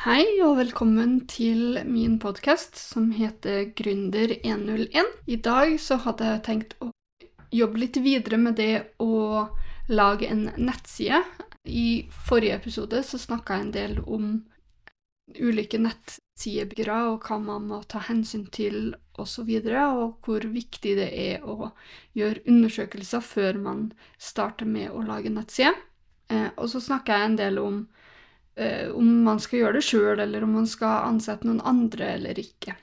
Hei og velkommen til min podkast som heter Gründer101. I dag så hadde jeg tenkt å jobbe litt videre med det å lage en nettside. I forrige episode så snakka jeg en del om ulike nettsidebyggere og hva man må ta hensyn til osv., og, så og hvor viktig det er å gjøre undersøkelser før man starter med å lage nettside. Eh, og så snakka jeg en del om om man skal gjøre det sjøl, eller om man skal ansette noen andre eller ikke.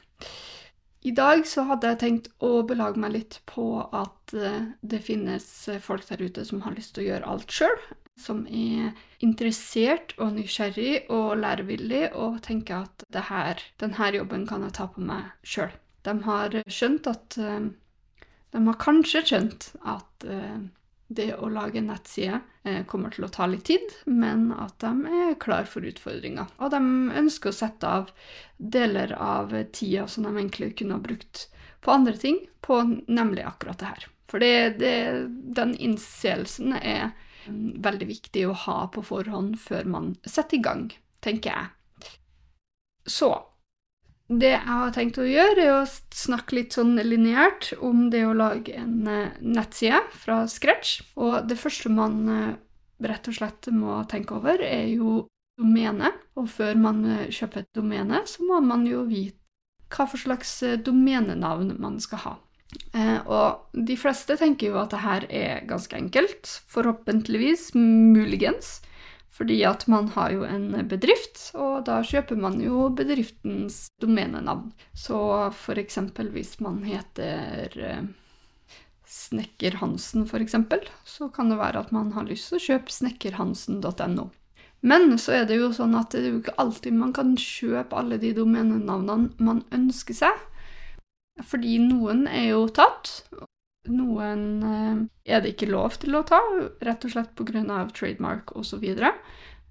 I dag så hadde jeg tenkt å belage meg litt på at eh, det finnes folk der ute som har lyst til å gjøre alt sjøl. Som er interessert og nysgjerrig og lærevillig og tenker at det her, denne jobben kan jeg ta på meg sjøl. De har skjønt at eh, De har kanskje skjønt at eh, det å lage en nettside eh, kommer til å ta litt tid, men at de er klar for utfordringer. Og de ønsker å sette av deler av tida som de egentlig kunne ha brukt på andre ting, på nemlig akkurat det her. For det, det, den innseelsen er mm, veldig viktig å ha på forhånd før man setter i gang, tenker jeg. Så det jeg har tenkt å gjøre, er å snakke litt sånn lineært om det å lage en uh, nettside fra scratch. Og det første man uh, rett og slett må tenke over, er jo domene. Og før man uh, kjøper et domene, så må man jo vite hva for slags domenenavn man skal ha. og de fleste tenker jo at det her er ganske enkelt. Forhåpentligvis, muligens. Fordi at man har jo en bedrift, og da kjøper man jo bedriftens domenenavn. Så for eksempel hvis man heter eh, Snekker-Hansen, for eksempel, så kan det være at man har lyst til å kjøpe snekkerhansen.no. Men så er det jo sånn at det er jo ikke alltid man kan kjøpe alle de domenenavnene man ønsker seg. Fordi noen er jo tatt, noen eh, er det ikke lov til å ta, rett og slett pga. trademark osv. Så.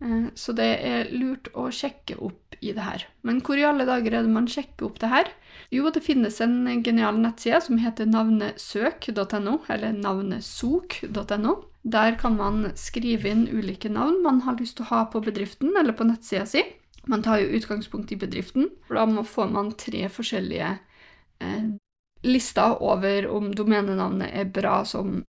Eh, så det er lurt å sjekke opp i det her. Men hvor i alle dager er det man sjekker opp det her? Jo, det finnes en genial nettside som heter navnesøk.no, eller navnesok.no. Der kan man skrive inn ulike navn man har lyst til å ha på bedriften eller på nettsida si. Man tar jo utgangspunkt i bedriften. for Da får man tre forskjellige eh, lista over om domenenavnet er bra som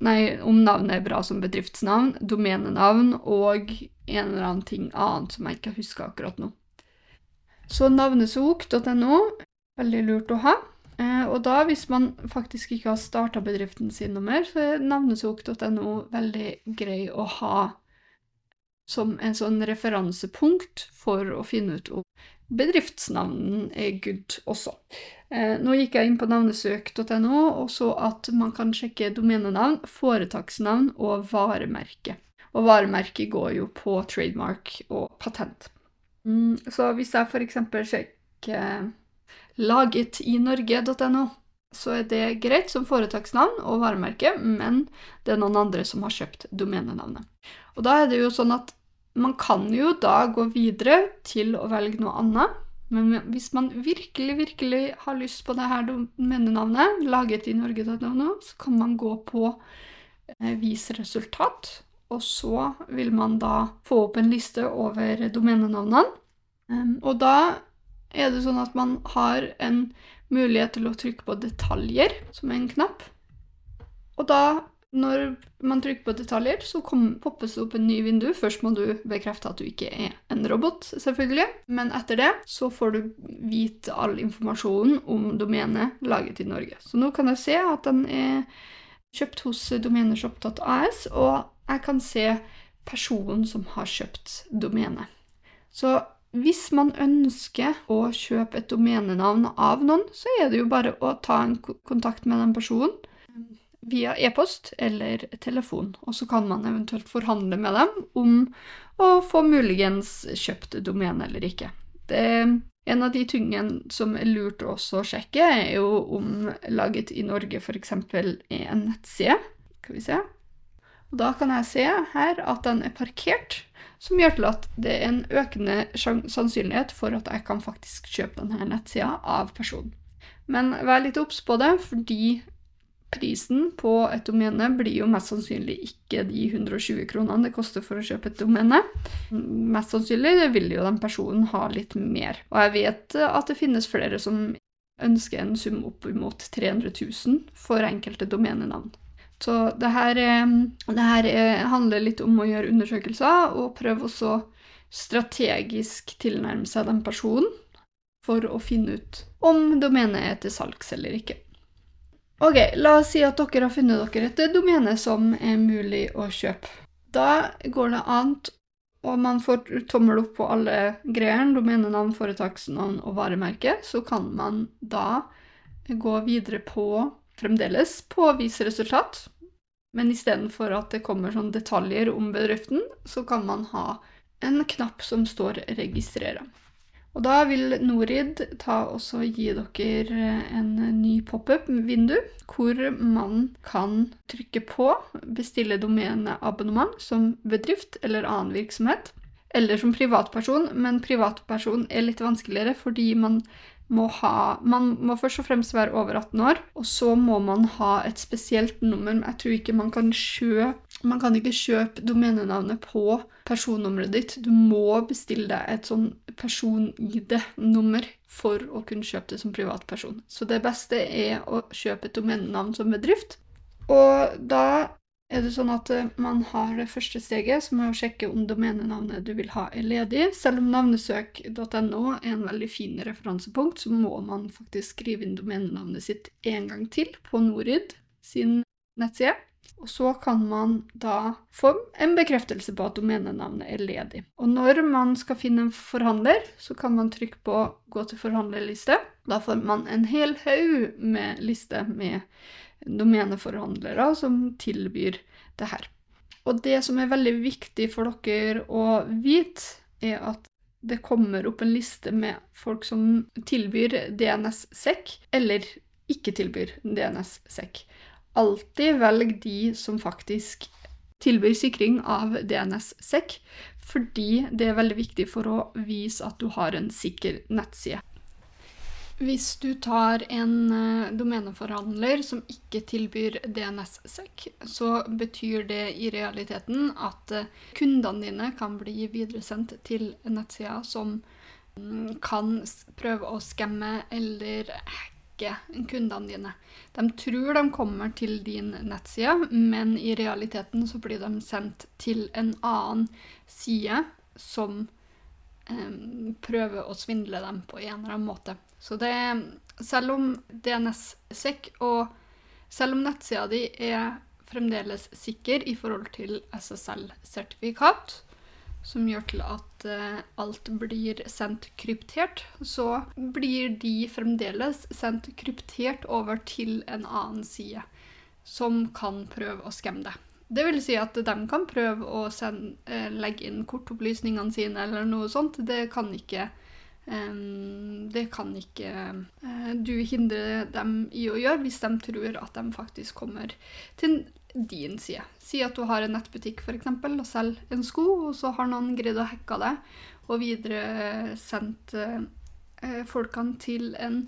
Nei, om navnet er bra som bedriftsnavn, domenenavn og en eller annen ting annet som jeg ikke husker akkurat nå. Så navnesok.no, veldig lurt å ha. Eh, og da, hvis man faktisk ikke har starta bedriften sin noe mer, så er navnesok.no veldig grei å ha som en sånn referansepunkt for å finne ut om bedriftsnavnen er good også. Eh, nå gikk jeg inn på navnesøk.no og så at man kan sjekke domenenavn, foretaksnavn og varemerke. Og varemerket går jo på trademark og patent. Mm, så hvis jeg f.eks. sjekker lagetinorge.no, så er det greit som foretaksnavn og varemerke, men det er noen andre som har kjøpt domenenavnet. Og da er det jo sånn at man kan jo da gå videre til å velge noe annet. Men hvis man virkelig, virkelig har lyst på det her domenenavnet, laget i norge.no, så kan man gå på eh, Vis resultat. Og så vil man da få opp en liste over domenenavnene. Um, og da er det sånn at man har en mulighet til å trykke på 'detaljer', som er en knapp. Og da når man trykker på detaljer, så kom, poppes det opp en ny vindu. Først må du bekrefte at du ikke er en robot, selvfølgelig. Men etter det så får du vite all informasjonen om domenet laget i Norge. Så nå kan jeg se at den er kjøpt hos domeneshop.as, og jeg kan se personen som har kjøpt domenet. Så hvis man ønsker å kjøpe et domenenavn av noen, så er det jo bare å ta en kontakt med den personen via e-post eller telefon, og så kan man eventuelt forhandle med dem om å få muligens kjøpt domene eller ikke. Det, en av de tingene som er lurt også å sjekke, er jo om laget i Norge f.eks. er en nettside. Skal vi se. Og da kan jeg se her at den er parkert, som gjør til at det er en økende sannsynlighet for at jeg kan faktisk kjøpe denne nettsida av personen. Men vær litt obs på det, fordi prisen på et domene blir jo mest sannsynlig ikke de 120 kronene det koster for å kjøpe et domene. Mest sannsynlig vil jo den personen ha litt mer. Og jeg vet at det finnes flere som ønsker en sum opp mot 300 000 for enkelte domenenavn. Så det her, det her, handler litt om å gjøre undersøkelser og prøve å strategisk tilnærme seg den personen for å finne ut om domenet er til salgs eller ikke. Ok, La oss si at dere har funnet dere et domene som er mulig å kjøpe. Da går det an, og man får tommel opp på alle greiene, domenenavn, foretaksnavn og varemerke, så kan man da gå videre på fremdeles påviseresultat. Men istedenfor at det kommer sånn detaljer om bedriften, så kan man ha en knapp som står 'registrere'. Og da vil Norid ta også gi dere en ny pop-up-vindu, hvor man kan trykke på 'bestille domeneabonnement' som bedrift eller annen virksomhet, eller som privatperson, men privatperson er litt vanskeligere fordi man må ha Man må først og fremst være over 18 år, og så må man ha et spesielt nummer. Jeg tror ikke man kan kjøpe Man kan ikke kjøpe domenenavnet på personnummeret ditt. Du må bestille deg et sånn person-ID-nummer for å kunne kjøpe det som privatperson. Så det beste er å kjøpe et domenenavn som bedrift. Og da er det sånn at eh, man har det første steget, som er å sjekke om domenenavnet du vil ha, er ledig. Selv om navnesøk.no er en veldig fin referansepunkt, så må man faktisk skrive inn domenenavnet sitt en gang til på Norid sin nettside. Og så kan man da få en bekreftelse på at domenenavnet er ledig. Og når man skal finne en forhandler, så kan man trykke på 'gå til forhandlerliste'. Da får man en hel haug med liste med domeneforhandlere som tilbyr det her. Og det som er veldig viktig for dere å vite, er at det kommer opp en liste med folk som tilbyr DNS-sekk, eller ikke tilbyr DNS-SEC. Alltid velg de som faktisk tilbyr sikring av DNS-SEC, fordi det er veldig viktig for å vise at du har en sikker nettside. Hvis du tar en uh, domeneforhandler som ikke tilbyr DNS-SEC, så betyr det i realiteten at uh, kundene dine kan bli videresendt til nettsider som um, kan prøve å skamme eller hacke kundene dine. De tror de kommer til din nettside, men i realiteten så blir de sendt til en annen side som eh, prøver å svindle dem på en eller annen måte. Så det Selv om DNS-SEC og selv om nettsida di er fremdeles sikker i forhold til SSL-sertifikat, som gjør til at uh, alt blir sendt kryptert, så blir de fremdeles sendt kryptert over til en annen side, som kan prøve å skamme det. Det vil si at de kan prøve å sende, uh, legge inn kortopplysningene sine eller noe sånt. Det kan ikke det kan ikke eh, du hindre dem i å gjøre hvis de tror at de faktisk kommer til din side. Si at du har en nettbutikk for eksempel, og selger en sko, og så har noen greid å hacke det og videre sendt eh, folkene til en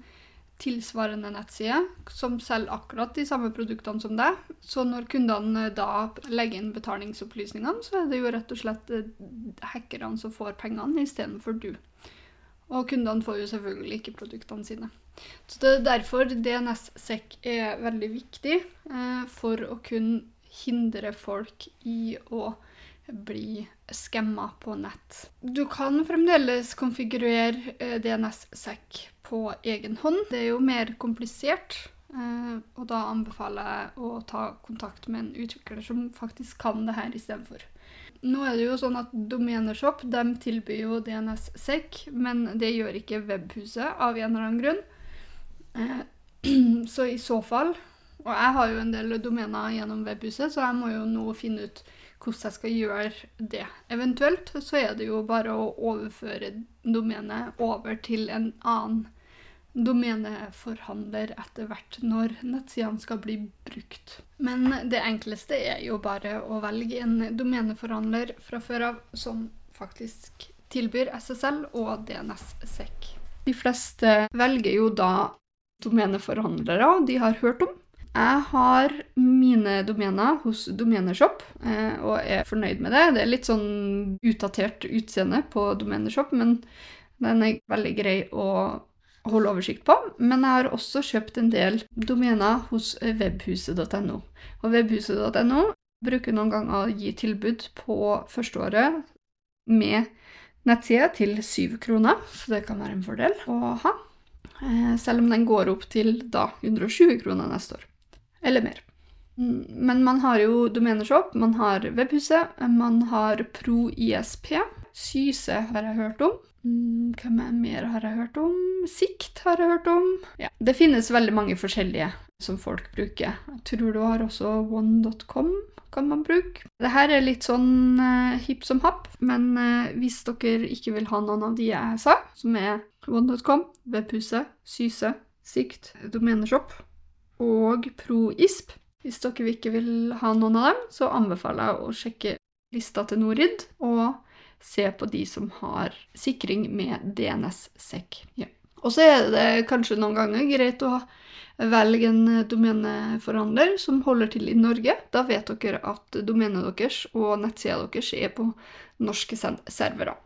tilsvarende nettside som selger akkurat de samme produktene som deg. Så når kundene da legger inn betalingsopplysningene, så er det jo rett og slett eh, hackerne som får pengene istedenfor du. Og kundene får jo selvfølgelig ikke produktene sine. Så det er derfor DNS-SEC er veldig viktig eh, for å kunne hindre folk i å bli skamma på nett. Du kan fremdeles konfigurere eh, DNS-SEC på egen hånd. Det er jo mer komplisert, eh, og da anbefaler jeg å ta kontakt med en utvikler som faktisk kan det her istedenfor. Nå er det jo sånn at Domeneshop de tilbyr jo DNS-SEC, men det gjør ikke Webhuset av en eller annen grunn. Eh, så i så fall Og jeg har jo en del domener gjennom Webhuset, så jeg må jo nå finne ut hvordan jeg skal gjøre det. Eventuelt så er det jo bare å overføre domenet over til en annen domeneforhandler etter hvert når nettsidene skal bli brukt. Men det enkleste er jo bare å velge en domeneforhandler fra før av som faktisk tilbyr SSL og DNS-SEC. De fleste velger jo da domeneforhandlere de har hørt om. Jeg har mine domener hos Domeneshop eh, og er fornøyd med det. Det er litt sånn utdatert utseende på Domeneshop, men den er veldig grei å holde oversikt på. Men jeg har også kjøpt en del domener hos webhuset.no. Og webhuset.no bruker noen ganger å gi tilbud på førsteåret med nettside til syv kroner, så det kan være en fordel å ha. Eh, selv om den går opp til da 120 kroner neste år eller mer. Men man har jo domeneshop, man har Webhuset, man har ProISP. Syse har jeg hørt om. Mm, hvem er mer har jeg hørt om? Sikt har jeg hørt om. Ja, det finnes veldig mange forskjellige som folk bruker. Jeg tror du har også one.com kan man bruke. Dette er litt sånn uh, hipp som happ, men uh, hvis dere ikke vil ha noen av de jeg sa, som er one.com, Webhuset, Syse, Sikt, Domeneshop og ProISP. Hvis dere ikke vil ha noen av dem, så anbefaler jeg å sjekke lista til Norid og se på de som har sikring med DNS-sekk. Ja. Og så er det kanskje noen ganger greit å velge en domeneforhandler som holder til i Norge. Da vet dere at domenet deres og nettsida deres er på norske servere,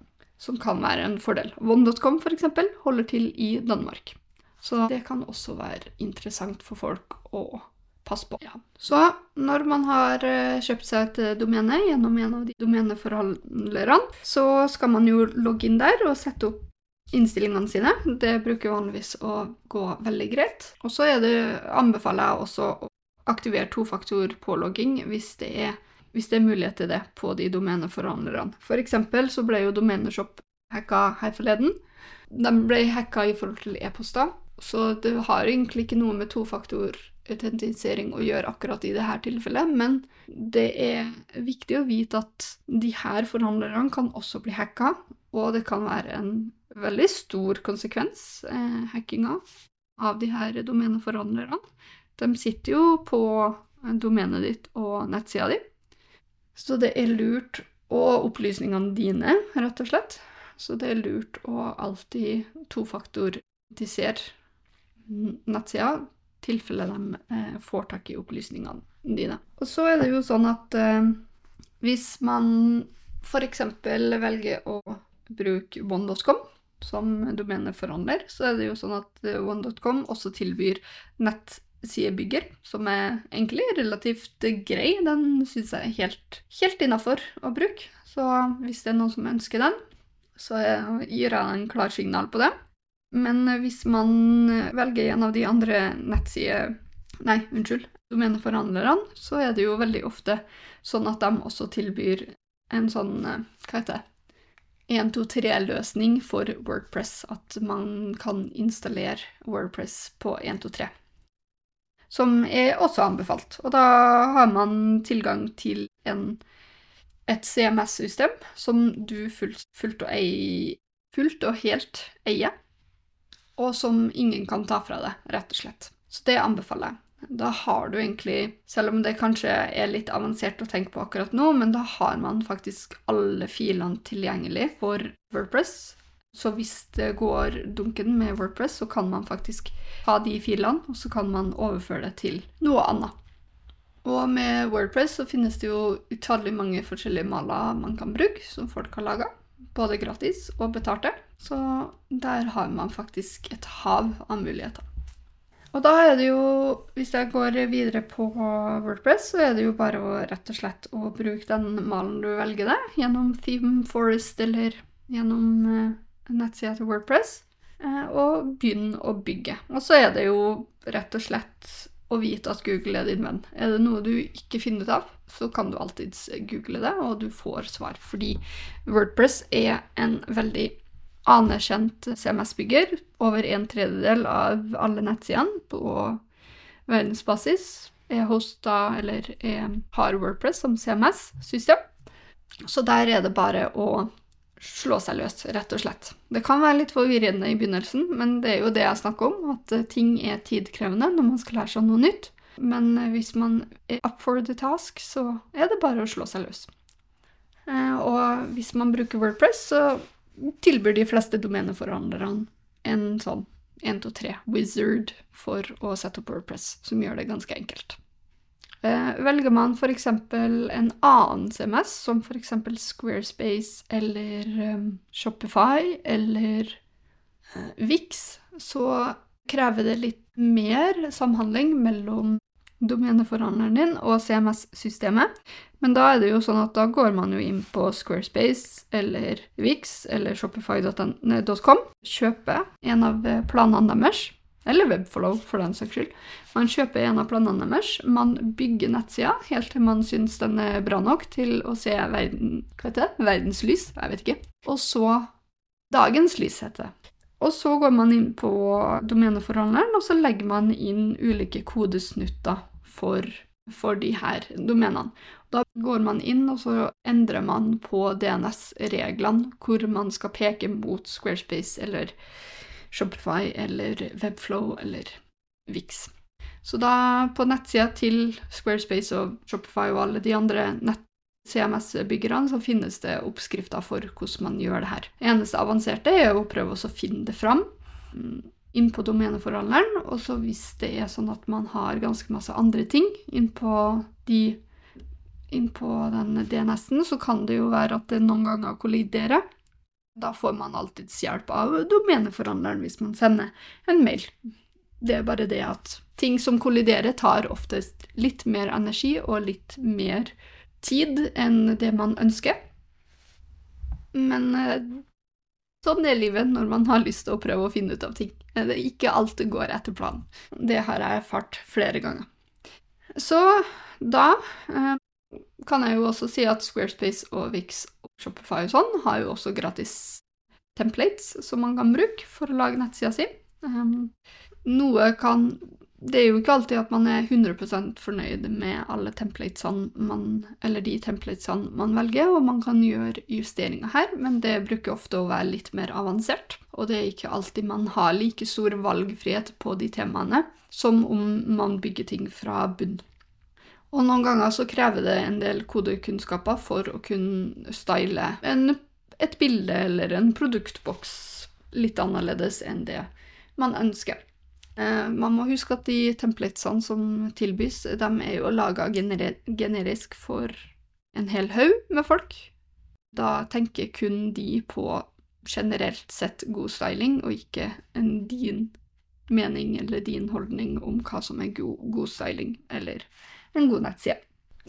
som kan være en fordel. One.com f.eks. holder til i Danmark. Så det kan også være interessant for folk å passe på. Ja. Så når man har eh, kjøpt seg et eh, domene gjennom en av de domeneforhandlerne, så skal man jo logge inn der og sette opp innstillingene sine. Det bruker vanligvis å gå veldig greit. Og så anbefaler jeg også å aktivere tofaktor-pålogging hvis det er hvis det er mulighet til det på de domeneforhandlerne. For eksempel så ble jo Domeneshop hacka her forleden. De ble hacka i forhold til e-poster. Så det har egentlig ikke noe med tofaktorautentisering å gjøre akkurat i dette tilfellet, men det er viktig å vite at de her forhandlerne kan også bli hacka, og det kan være en veldig stor konsekvens, eh, hackinga, av de her domeneforhandlerne. De sitter jo på domenet ditt og nettsida di, så det er lurt Og opplysningene dine, rett og slett. Så det er lurt å alltid tofaktorisere nettsida, tilfelle de eh, får tak i opplysningene dine. Og så er det jo sånn at eh, hvis man f.eks. velger å bruke one.com som domeneforhandler, så er det jo sånn at eh, one.com også tilbyr nettsidebygger, som er egentlig relativt grei. Den syns jeg er helt, helt innafor å bruke. Så hvis det er noen som ønsker den, så gir jeg en klarsignal på det. Men hvis man velger en av de andre nettsider... Nei, unnskyld, domeneforhandlerne, så er det jo veldig ofte sånn at de også tilbyr en sånn Hva heter det? 123-løsning for Wordpress. At man kan installere Wordpress på 123. Som er også anbefalt. Og da har man tilgang til en, et CMS-system som du fullt, fullt, og ei, fullt og helt eier og som ingen kan ta fra deg, rett og slett. Så det anbefaler jeg. Da har du egentlig, selv om det kanskje er litt avansert å tenke på akkurat nå, men da har man faktisk alle filene tilgjengelig for Wordpress. Så hvis det går dunken med Wordpress, så kan man faktisk ha de filene, og så kan man overføre det til noe annet. Og med Wordpress så finnes det jo utallig mange forskjellige maler man kan bruke, som folk har laga både gratis og betalte. Så der har man faktisk et hav av muligheter. Og da er det jo, hvis jeg går videre på Wordpress, så er det jo bare å rett og slett å bruke den malen du velger deg, gjennom Theme Forest eller gjennom eh, nettsida til Wordpress, eh, og begynn å bygge. Og så er det jo rett og slett å vite at Google er din venn. Er det noe du ikke finner ut av, så kan du alltids google det, og du får svar. Fordi Wordpress er en veldig anerkjent CMS-bygger. Over en tredjedel av alle nettsidene på verdensbasis er hosta eller er, har Wordpress som CMS-system. Så der er det bare å slå seg løs, rett og slett. Det kan være litt forvirrende i begynnelsen, men det er jo det jeg snakker om, at eh, ting er tidkrevende når man skal lære seg noe nytt. Men eh, hvis man er up for the task, så er det bare å slå seg løs. Eh, og hvis man bruker Wordpress, så tilbyr de fleste domeneforhandlerne en sånn 1, 2, 3 wizard for å sette opp Wordpress, som gjør det ganske enkelt. Eh, velger man f.eks. en annen CMS, som f.eks. Squarespace eller um, Shopify eller Vix, så krever det litt mer samhandling mellom domeneforhandleren din og CMS-systemet. Men da er det jo sånn at da går man jo inn på Squarespace eller Vix eller shopify.com, kjøper en av planene deres, eller Webfollow for den saks skyld. Man kjøper en av planene deres, man bygger nettsida helt til man syns den er bra nok til å se verden, hva heter det? verdenslys, jeg vet ikke. Og så Dagens lys, heter det. Og så går man inn på domeneforhandleren, og så legger man inn ulike kodesnutter for, for de her domenene. Da går man inn, og så endrer man på DNS-reglene, hvor man skal peke mot Squarespace eller Shopify eller Webflow eller Vix. Så da, på nettsida til Squarespace og Shopify og alle de andre nett CMS-byggerne så finnes det oppskrifter for hvordan man gjør det her. Det eneste avanserte er å prøve å finne det fram innpå inn på domeneforhandleren. Og så hvis det er sånn at man har ganske masse andre ting inn på, de, inn på den DNS-en, så kan det jo være at det noen ganger kolliderer. Da får man alltids hjelp av domeneforhandleren hvis man sender en mail. Det er bare det at ting som kolliderer, tar oftest litt mer energi og litt mer tid enn det man ønsker. Men eh, sånn er livet når man har lyst til å prøve å finne ut av ting. Det er ikke alt det går etter planen. Det har jeg erfart flere ganger. Så da eh, kan jeg jo også si at Squarespace og Vix og Shopify og sånn har jo også gratis templates som man kan bruke for å lage nettsida si. Um, noe kan det er jo ikke alltid at man er 100% fornøyd med alle templatesene man, eller de templatesene man velger, og man kan gjøre justeringer her, men det bruker ofte å være litt mer avansert. Og det er ikke alltid man har like stor valgfrihet på de temaene som om man bygger ting fra bunn. Og noen ganger så krever det en del kodekunnskaper for å kunne style en, et bilde eller en produktboks litt annerledes enn det man ønsker. Eh, man må huske at de templatesene som tilbys, de er jo laga gener generisk for en hel haug med folk. Da tenker kun de på generelt sett god styling, og ikke en din mening eller din holdning om hva som er god, god styling eller en god nettside.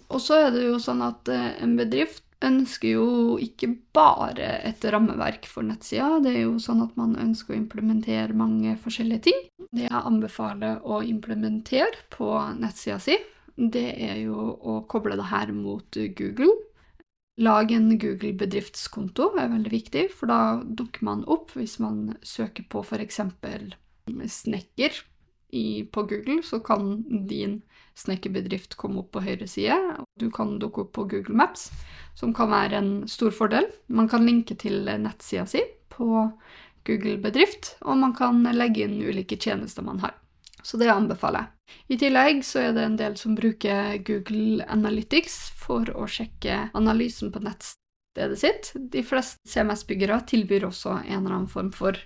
Og så er det jo sånn at eh, en bedrift ønsker jo ikke bare et rammeverk for nettsida. Det er jo sånn at man ønsker å implementere mange forskjellige ting. Det jeg anbefaler å implementere på nettsida si, det er jo å koble det her mot Google. Lag en Google bedriftskonto er veldig viktig, for da dukker man opp hvis man søker på f.eks. snekker på Google, så kan din snekkerbedrift komme opp på høyre side. Du kan dukke opp på Google Maps, som kan være en stor fordel. Man kan linke til nettsida si på Google Bedrift, og man kan legge inn ulike tjenester man har. Så det anbefaler jeg. I tillegg så er det en del som bruker Google Analytics for å sjekke analysen på nettstedet sitt. De fleste CMS-byggere tilbyr også en eller annen form for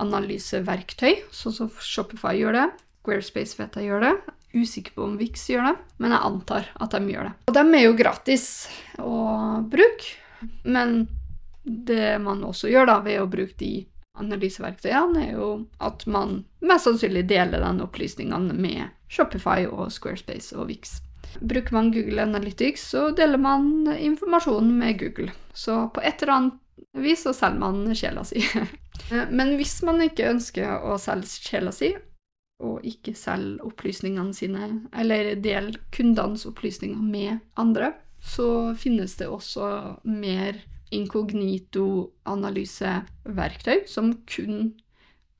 analyseverktøy, sånn som Shopify gjør det. Squarespace vet jeg gjør det. Usikker på om Vix gjør det, men jeg antar at de gjør det. Og de er jo gratis å bruke, men det man også gjør da ved å bruke de analyseverktøyene, er jo at man mest sannsynlig deler den opplysningene med Shopify og Squarespace og Vix. Bruker man Google Analytics, så deler man informasjonen med Google. Så på et eller annet vis så selger man sjela si. Men hvis man ikke ønsker å selge sjela si, og ikke selge opplysningene sine, eller dele kundenes opplysninger med andre, så finnes det også mer inkognito-analyseverktøy som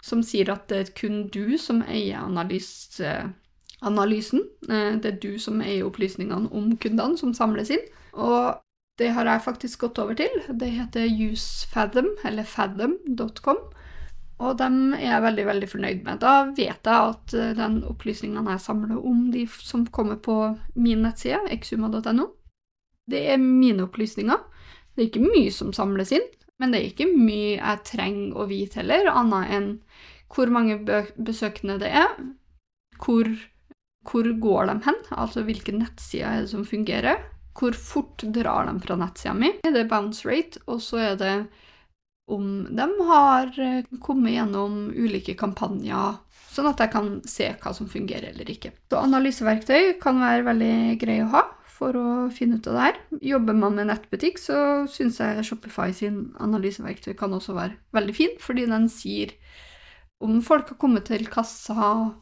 som sier at det er kun du som eier analyse, analysen. Eh, det er du som eier opplysningene om kundene som samles inn. Og det har jeg faktisk gått over til. Det heter usefathom, eller fathom.com. Og dem er jeg veldig veldig fornøyd med. Da vet jeg at eh, den opplysningene jeg samler om de som kommer på min nettside, exuma.no, det er mine opplysninger. Det er ikke mye som samles inn, men det er ikke mye jeg trenger å vite heller, annet enn hvor mange besøkende det er, hvor, hvor går de hen, altså hvilke nettsider er det som fungerer, hvor fort drar de fra nettsida mi, det er bounce rate, og så er det om de har eh, kommet gjennom ulike kampanjer, sånn at jeg kan se hva som fungerer eller ikke. Så analyseverktøy kan være veldig grei å ha for å finne ut av det her. Jobber man med nettbutikk, så syns jeg Shopify sin analyseverktøy kan også være veldig fin, fordi den sier om folk har kommet til kassa,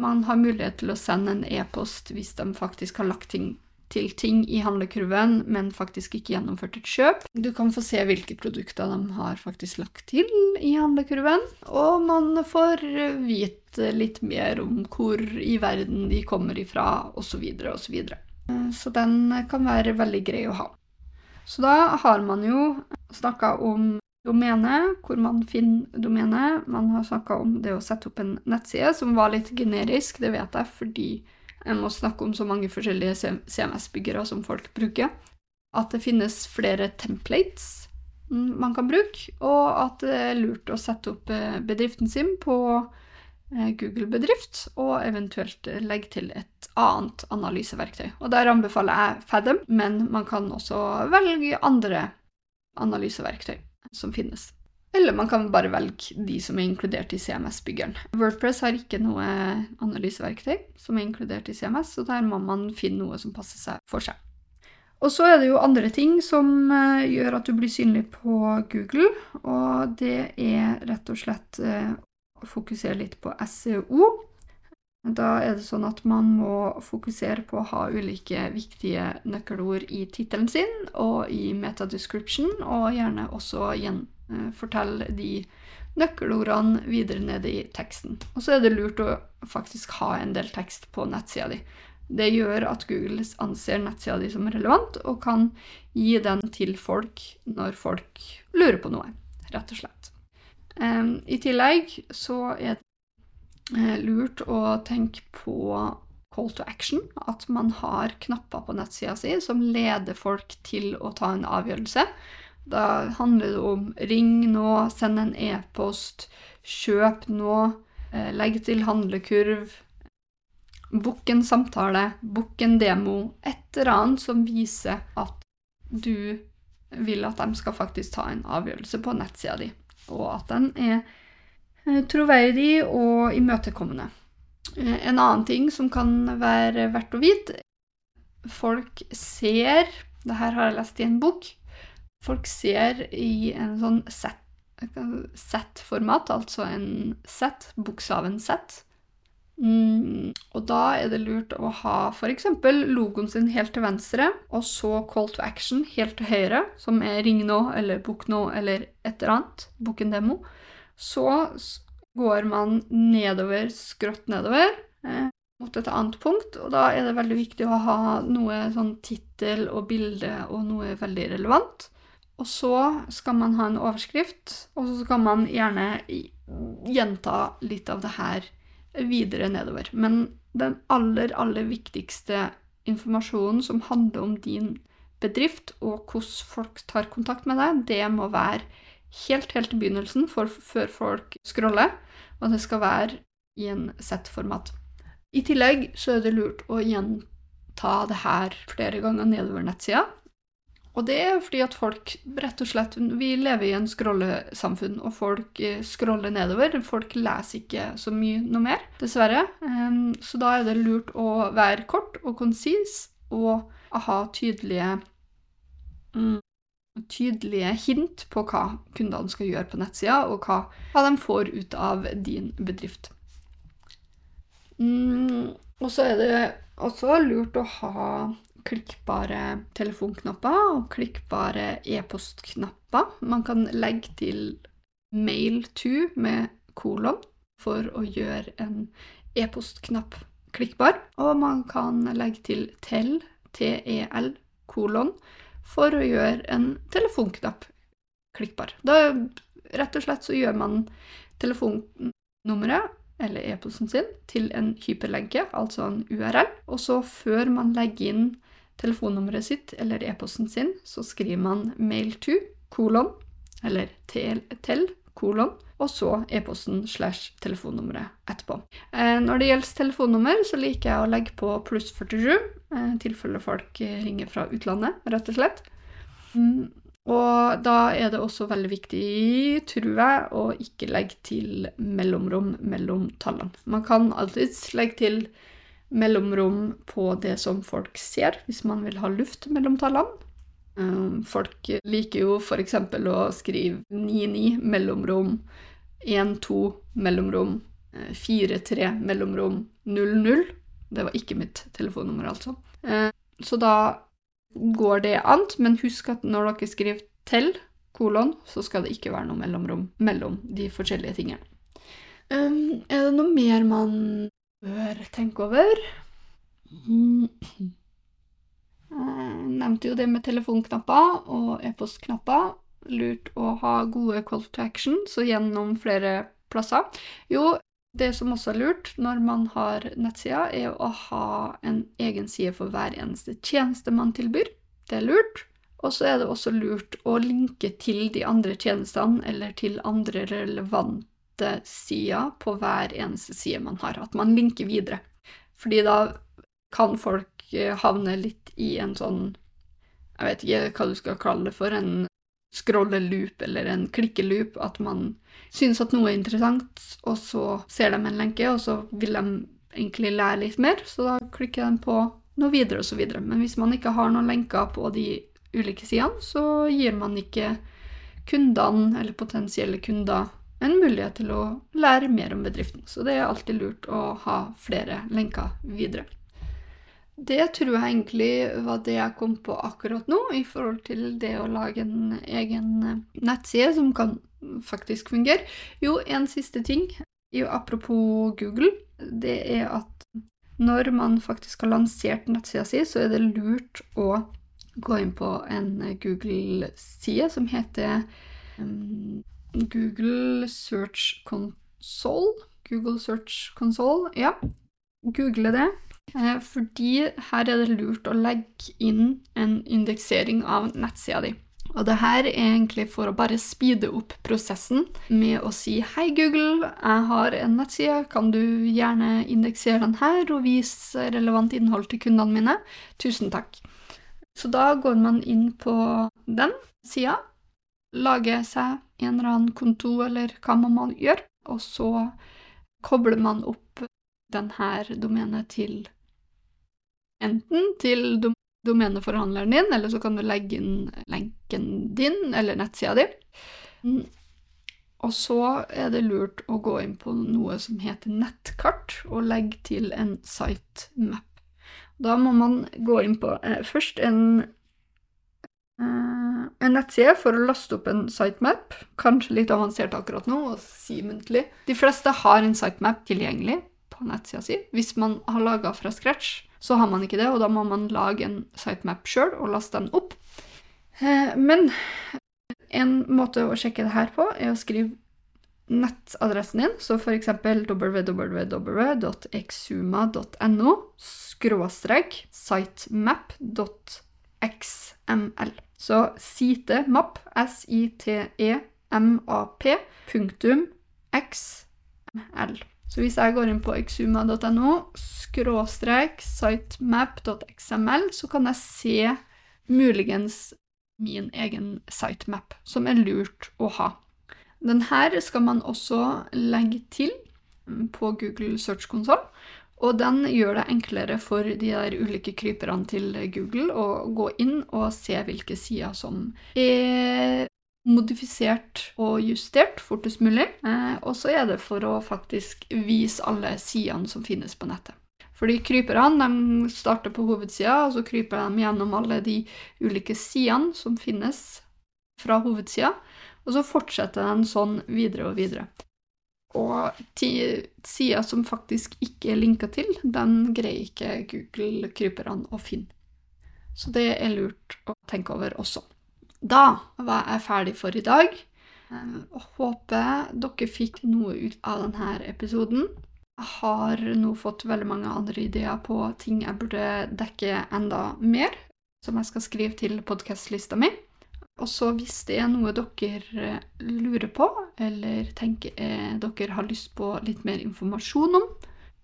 man har mulighet til å sende en e-post hvis de faktisk har lagt ting til ting i handlekurven, men faktisk ikke gjennomført et kjøp. Du kan få se hvilke produkter de har faktisk lagt til i handlekurven, og man får vite litt mer om hvor i verden de kommer ifra, osv., osv. Så så den kan være veldig grei å ha. Så da har man jo snakka om domene, hvor man finner domene. Man har snakka om det å sette opp en nettside, som var litt generisk, det vet jeg fordi jeg må snakke om så mange forskjellige CMS-byggere som folk bruker. At det finnes flere templates man kan bruke, og at det er lurt å sette opp eh, bedriften sin på Eh, Google Bedrift, og eventuelt legge til et annet analyseverktøy. Og Der anbefaler jeg Fadum, men man kan også velge andre analyseverktøy som finnes. Eller man kan bare velge de som er inkludert i CMS-byggeren. Wordpress har ikke noe analyseverktøy som er inkludert i CMS, så der må man finne noe som passer seg for seg. Og så er det jo andre ting som eh, gjør at du blir synlig på Google, og det er rett og slett å fokusere litt på SEO. Da er det sånn at man må fokusere på å ha ulike viktige nøkkelord i tittelen sin og i metadescription, og gjerne også eh, fortelle de nøkkelordene videre nede i teksten. Og så er det lurt å faktisk ha en del tekst på nettsida di. Det gjør at Google anser nettsida di som relevant, og kan gi den til folk når folk lurer på noe, rett og slett. I tillegg så er det eh, lurt å tenke på call to action. At man har knapper på nettsida si som leder folk til å ta en avgjørelse. Da handler det om ring nå, send en e-post, kjøp nå, eh, legg til handlekurv, Bukk en samtale, bukk en demo. Et eller annet som viser at du vil at de skal faktisk ta en avgjørelse på nettsida di og at den er eh, troverdig og imøtekommende. Eh, en annen ting som kan være verdt å vite Folk ser det her har jeg lest i en bok. Folk ser i en sånn set-format, altså en set, bokstaven set. Mm, og da er det lurt å ha f.eks. logoen sin helt til venstre, og så call to action helt til høyre, som er ring nå eller book nå eller et eller annet. Book en demo. Så går man nedover, skrått nedover, eh, mot et annet punkt, og da er det veldig viktig å ha noe sånn tittel og bilde og noe veldig relevant. Og så skal man ha en overskrift, og så skal man gjerne gjenta litt av det her videre nedover. Men den aller, aller viktigste informasjonen som handler om din bedrift, og hvordan folk tar kontakt med deg, det må være helt, helt i begynnelsen, for, før folk scroller, og det skal være i en Z-format. I tillegg så er det lurt å gjenta det her flere ganger nedover nettsida, og det er fordi at folk rett og slett Vi lever i en scrollesamfunn, og folk eh, scroller nedover. Folk leser ikke så mye noe mer, dessverre. Ehm, så da er det lurt å være kort og konsis og ha tydelige mm, tydelige hint på hva kundene skal gjøre på nettsida, og hva, hva de får ut av din bedrift. Mm, og så er det også lurt å ha klikkbare telefonknapper og klikkbare e-postknapper. Man kan legge til mail to med kolon for å gjøre en e-postknapp klikkbar. Og man kan legge til tel, tel, kolon, for å gjøre en telefonknapp klikkbar. Da rett og slett så gjør man telefonnummeret eller e-posten sin til en hyperlenke, altså en URL. Og så før man legger inn telefonnummeret sitt eller e-posten sin, så skriver man mail to kolon eller tel, kolon, og så e-posten slash telefonnummeret etterpå. Eh, når det gjelder telefonnummer, så liker jeg å legge på pluss 47, eh, i tilfelle folk ringer fra utlandet, rett og slett. Mm, og da er det også veldig viktig, tror jeg, å ikke legge til mellomrom mellom tallene. Man kan alltids legge til mellomrom på det som folk ser, hvis man vil ha luft mellom tallene. Um, folk liker jo f.eks. å skrive 9-9 mellomrom, 1-2 mellomrom, 4-3 mellomrom, 0-0. Det var ikke mitt telefonnummer, altså. Eh, så da går det an, men husk at når dere skriver 'til', kolon, så skal det ikke være noe mellomrom mellom de forskjellige tingene. Um, er det noe mer man bør tenke over? Jeg nevnte jo det med telefonknapper og e-postknapper. Lurt å ha gode call to action, så gjennom flere plasser. Jo, det som også er lurt når man har nettsider, er å ha en egen side for hver eneste tjeneste man tilbyr. Det er lurt. Og så er det også lurt å linke til de andre tjenestene eller til andre relevante sider på hver eneste side man har. At man linker videre. Fordi da kan folk eh, havne litt i en sånn Jeg vet ikke hva du skal kalle det for. En scrolle-loop eller en klikke-loop. At man synes at noe er interessant, og så ser de en lenke, og så vil de egentlig lære litt mer, så da klikker de på noe videre og så videre. Men hvis man ikke har noen lenker på de ulike sidene, så gir man ikke kundene, eller potensielle kunder, en mulighet til å lære mer om bedriften. Så det er alltid lurt å ha flere lenker videre. Det tror jeg egentlig var det jeg kom på akkurat nå, i forhold til det å lage en egen nettside som kan faktisk fungere. Jo, en siste ting, apropos Google, det er at når man faktisk har lansert nettsida si, så er det lurt å gå inn på en Google-side som heter um, Google Search Console. Google Search Console, ja. Google det. Eh, fordi her er det lurt å legge inn en indeksering av nettsida di. Og det her er egentlig for å bare speede opp prosessen med å si Hei, Google, jeg har en nettside, kan du gjerne indeksere den her og vise relevant innhold til kundene mine? Tusen takk. Så da går man inn på den sida, lager seg en eller annen konto eller hva man må gjøre, og så kobler man opp denne domenet til enten til dom domeneforhandleren din, eller så kan du legge inn lenken din eller nettsida di. Mm. Og så er det lurt å gå inn på noe som heter nettkart, og legge til en sitemap. Da må man gå inn på eh, først en, en nettside for å laste opp en sitemap. Kanskje litt avansert akkurat nå å si muntlig. De fleste har en sitemap tilgjengelig på nettsida si hvis man har laga fra scratch så har man ikke det, og da må man lage en sitemap sjøl og laste den opp. Eh, men en måte å sjekke det her på, er å skrive nettadressen din, så f.eks. www.exuma.no skråstrek sitemap.xml. Så sitemap, S-I-T-E-M-A-P, punktum xml. Så hvis jeg går inn på exuma.no skråstrek sitemap.xml, så kan jeg se muligens min egen sitemap, som er lurt å ha. Den her skal man også legge til på Google Search Console, og den gjør det enklere for de der ulike kryperne til Google å gå inn og se hvilke sider som er modifisert og justert fortest mulig. Eh, og så er det for å faktisk vise alle sidene som finnes på nettet. Fordi kryperne de starter på hovedsida, og så kryper de gjennom alle de ulike sidene som finnes fra hovedsida, og så fortsetter de sånn videre og videre. Og sider som faktisk ikke er linka til, den greier ikke Google-kryperne å finne. Så det er lurt å tenke over også. Da var jeg ferdig for i dag. Jeg eh, håper dere fikk noe ut av denne episoden. Jeg har nå fått veldig mange andre ideer på ting jeg burde dekke enda mer, som jeg skal skrive til podkastlista mi. Og så hvis det er noe dere eh, lurer på, eller tenker eh, dere har lyst på litt mer informasjon om,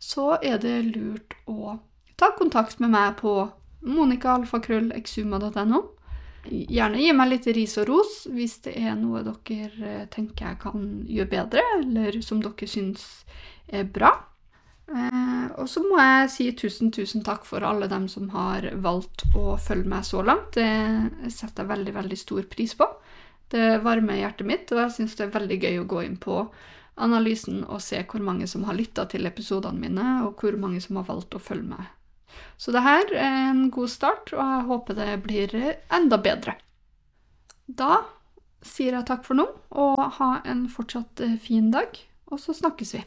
så er det lurt å ta kontakt med meg på monikaalfakrøllexuma.no. Gjerne gi meg litt ris og ros hvis det er noe dere eh, tenker jeg kan gjøre bedre, eller som dere syns er bra. Eh, og så må jeg si tusen, tusen takk for alle dem som har valgt å følge meg så langt. Det setter jeg veldig, veldig stor pris på. Det varmer hjertet mitt, og jeg syns det er veldig gøy å gå inn på analysen og se hvor mange som har lytta til episodene mine, og hvor mange som har valgt å følge meg så det her er en god start, og jeg håper det blir enda bedre. Da sier jeg takk for nå, og ha en fortsatt fin dag, og så snakkes vi.